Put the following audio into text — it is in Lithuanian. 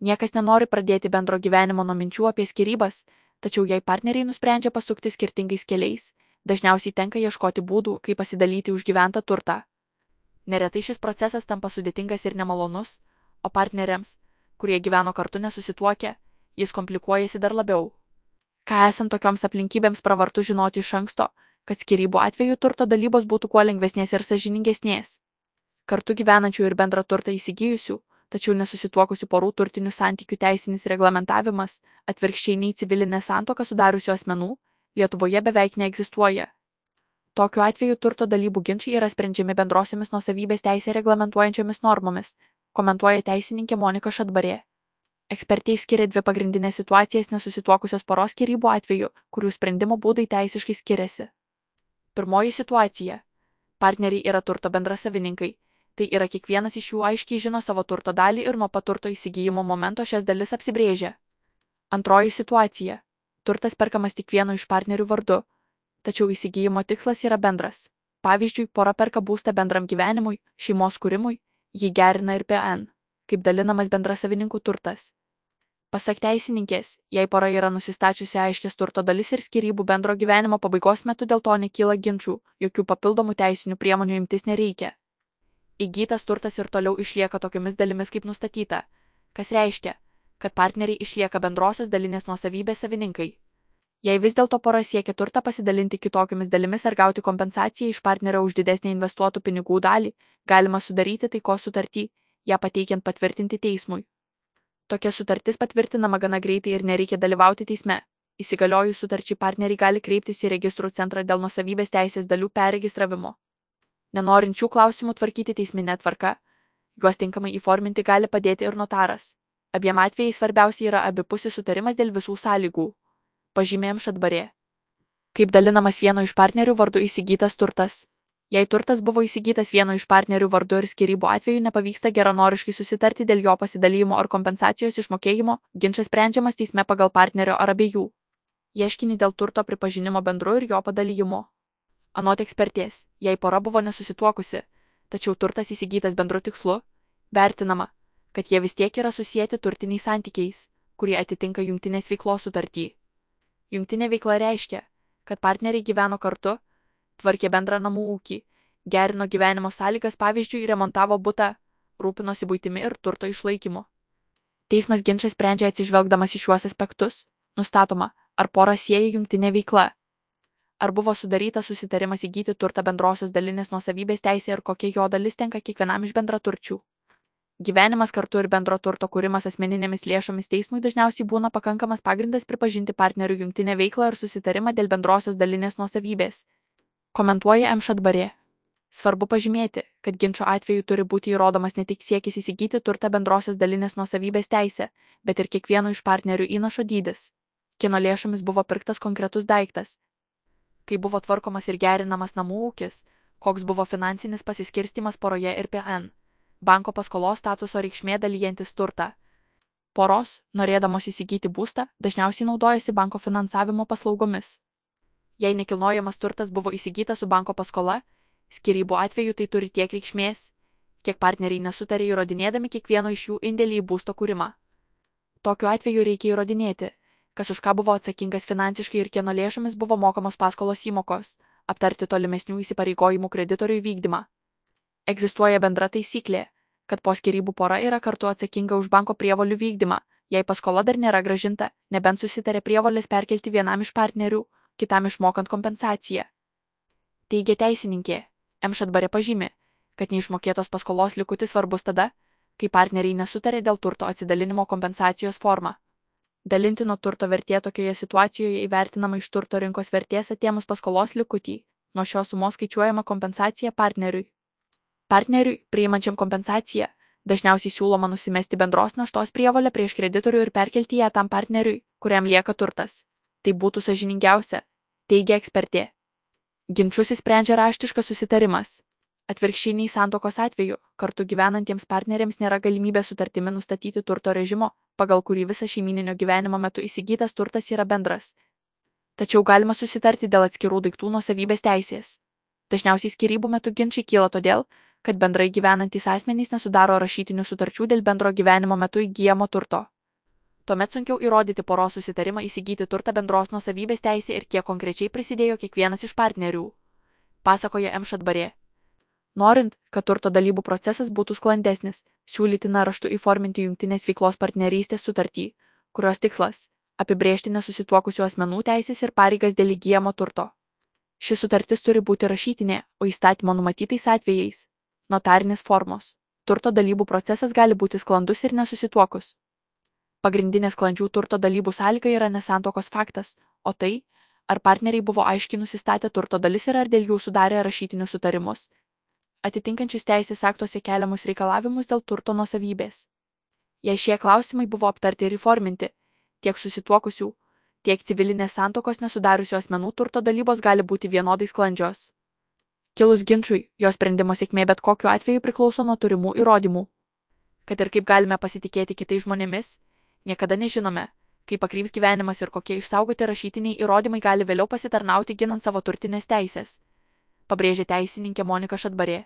Niekas nenori pradėti bendro gyvenimo nuo minčių apie skirybas, tačiau jei partneriai nusprendžia pasukti skirtingais keliais, dažniausiai tenka ieškoti būdų, kaip pasidalyti užgyventą turtą. Neretai šis procesas tampa sudėtingas ir nemalonus, o partneriams, kurie gyveno kartu nesusituokę, jis komplikuojasi dar labiau. Ką esant tokioms aplinkybėms pravartu žinoti iš anksto, kad skirybų atveju turto dalybos būtų kuo lengvesnės ir sažiningesnės. Kartu gyvenančių ir bendrą turtą įsigijusių, tačiau nesusituokusių porų turtinių santykių teisinis reglamentavimas, atvirkščiai nei civilinė santoka sudariusių asmenų, Lietuvoje beveik neegzistuoja. Tokiu atveju turto dalybų ginčiai yra sprendžiami bendrosiomis nuosavybės teisė reglamentuojančiomis normomis, komentuoja teisininkė Monika Šadbarė. Ekspertai skiria dvi pagrindinės situacijas nesusituokusios poros skirybų atveju, kurių sprendimo būdai teisiškai skiriasi. Pirmoji situacija. Partneriai yra turto bendrasavininkai, tai yra kiekvienas iš jų aiškiai žino savo turto dalį ir nuo pat turto įsigijimo momento šias dalis apsibrėžia. Antroji situacija. Turtas perkamas tik vieno iš partnerių vardu, tačiau įsigijimo tikslas yra bendras. Pavyzdžiui, pora perka būstą bendram gyvenimui, šeimos kūrimui, jį gerina ir PN, kaip dalinamas bendrasavininkų turtas. Pasak teisininkės, jei pora yra nusistačiusi aiškės turto dalis ir skirybų bendro gyvenimo pabaigos metu dėl to nekyla ginčių, jokių papildomų teisinių priemonių imtis nereikia įgytas turtas ir toliau išlieka tokiomis dalimis kaip nustatyta, kas reiškia, kad partneriai išlieka bendrosios dalinės nuosavybės savininkai. Jei vis dėlto pora siekia turtą pasidalinti kitokiamis dalimis ar gauti kompensaciją iš partnerio už didesnį investuotų pinigų dalį, galima sudaryti taiko sutartį, ją pateikiant patvirtinti teismui. Tokia sutartis patvirtinama gana greitai ir nereikia dalyvauti teisme. Įsigaliojus sutarčiai partneriai gali kreiptis į registrų centrą dėl nuosavybės teisės dalių perregistravimo nenorinčių klausimų tvarkyti teisminė tvarka. Juos tinkamai įforminti gali padėti ir notaras. Abiem atvejais svarbiausia yra abipusis sutarimas dėl visų sąlygų. Pažymėjom šatbarė. Kaip dalinamas vieno iš partnerių vardu įsigytas turtas. Jei turtas buvo įsigytas vieno iš partnerių vardu ir skirybų atveju nepavyksta geranoriškai susitarti dėl jo pasidalymo ar kompensacijos išmokėjimo, ginčas sprendžiamas teisme pagal partnerio ar abiejų. Ieškinį dėl turto pripažinimo bendru ir jo padalymo. Anot ekspertės, jei pora buvo nesusituokusi, tačiau turtas įsigytas bendru tikslu, vertinama, kad jie vis tiek yra susijęti turtiniais santykiais, kurie atitinka jungtinės veiklos sutartį. Jungtinė veikla reiškia, kad partneriai gyveno kartu, tvarkė bendrą namų ūkį, gerino gyvenimo sąlygas, pavyzdžiui, remontavo butą, rūpinosi būtimi ir turto išlaikymu. Teismas ginčą sprendžia atsižvelgdamas į šiuos aspektus, nustatoma, ar pora sieja jungtinė veikla ar buvo sudarytas susitarimas įgyti turtą bendrosios dalinės nuosavybės teisė ir kokia jo dalis tenka kiekvienam iš bendraturčių. Gyvenimas kartu ir bendro turto kūrimas asmeninėmis lėšomis teismui dažniausiai būna pakankamas pagrindas pripažinti partnerių jungtinę veiklą ir susitarimą dėl bendrosios dalinės nuosavybės. Komentuoja M. Šadbarė. Svarbu pažymėti, kad ginčio atveju turi būti įrodomas ne tik siekis įsigyti turtą bendrosios dalinės nuosavybės teisę, bet ir kiekvieno iš partnerių įnašo dydis. Kino lėšomis buvo pirktas konkretus daiktas, kaip buvo tvarkomas ir gerinamas namų ūkis, koks buvo finansinis pasiskirstimas poroje ir PN, banko paskolos statuso reikšmė dalyjantis turtą. Poros, norėdamos įsigyti būstą, dažniausiai naudojasi banko finansavimo paslaugomis. Jei nekilnojamas turtas buvo įsigytas su banko paskola, skirybų atveju tai turi tiek reikšmės, kiek partneriai nesutarė įrodinėdami kiekvieno iš jų indėlį į būsto kūrimą. Tokiu atveju reikia įrodinėti, kas už ką buvo atsakingas finansiškai ir kieno lėšomis buvo mokamos paskolos įmokos, aptarti tolimesnių įsipareigojimų kreditoriui vykdymą. Egzistuoja bendra taisyklė, kad po skirybų pora yra kartu atsakinga už banko prievolių vykdymą, jei paskola dar nėra gražinta, nebent susitarė prievolės perkelti vienam iš partnerių, kitam išmokant kompensaciją. Teigia teisininkė, M. Šatbarė pažymi, kad neišmokėtos paskolos likutis svarbus tada, kai partneriai nesutarė dėl turto atsidalinimo kompensacijos formą. Dalintino turto vertė tokioje situacijoje įvertinama iš turto rinkos vertės atėmus paskolos likutį. Nuo šios sumos skaičiuojama kompensacija partneriui. Partneriui, priimančiam kompensaciją, dažniausiai siūloma nusimesti bendros naštos prievalę prieš kreditorių ir perkelti ją tam partneriui, kuriam lieka turtas. Tai būtų sažiningiausia, teigia ekspertė. Ginčius įsprendžia raštiškas susitarimas. Atvirkščiai nei santokos atveju, kartu gyvenantiems partneriams nėra galimybė sutartimi nustatyti turto režimo, pagal kurį visą šeimininio gyvenimo metu įsigytas turtas yra bendras. Tačiau galima susitarti dėl atskirų daiktų nuosavybės teisės. Dažniausiai skirybų metu ginčiai kyla todėl, kad bendrai gyvenantys asmenys nesudaro rašytinių sutarčių dėl bendro gyvenimo metu įgyjamo turto. Tuomet sunkiau įrodyti poros susitarimą įsigyti turtą bendros nuosavybės teisė ir kiek konkrečiai prisidėjo kiekvienas iš partnerių. Pasakoja M. Šatbarė. Norint, kad turto dalybų procesas būtų sklandesnis, siūlytina raštu įforminti jungtinės veiklos partnerystės sutartį, kurios tikslas - apibrėžti nesusituokusių asmenų teisės ir pareigas dėl įgyjamo turto. Ši sutartis turi būti rašytinė, o įstatymo numatytais atvejais - notarinės formos. Turto dalybų procesas gali būti sklandus ir nesusituokus. Pagrindinė sklandžių turto dalybų sąlyga yra nesantokos faktas, o tai, ar partneriai buvo aiškiai nusistatę turto dalis ir ar dėl jų sudarė rašytinius sutarimus, atitinkančius teisės aktuose keliamus reikalavimus dėl turto nuosavybės. Jei šie klausimai buvo aptarti ir įforminti, tiek susituokusių, tiek civilinės santokos nesudariusių asmenų turto dalybos gali būti vienodai sklandžios. Kilus ginčiui, jo sprendimo sėkmė bet kokiu atveju priklauso nuo turimų įrodymų. Kad ir kaip galime pasitikėti kitais žmonėmis, niekada nežinome, kaip pakryps gyvenimas ir kokie išsaugoti rašytiniai įrodymai gali vėliau pasitarnauti ginant savo turtinės teisės pabrėžė teisininkė Monika Šatbarė.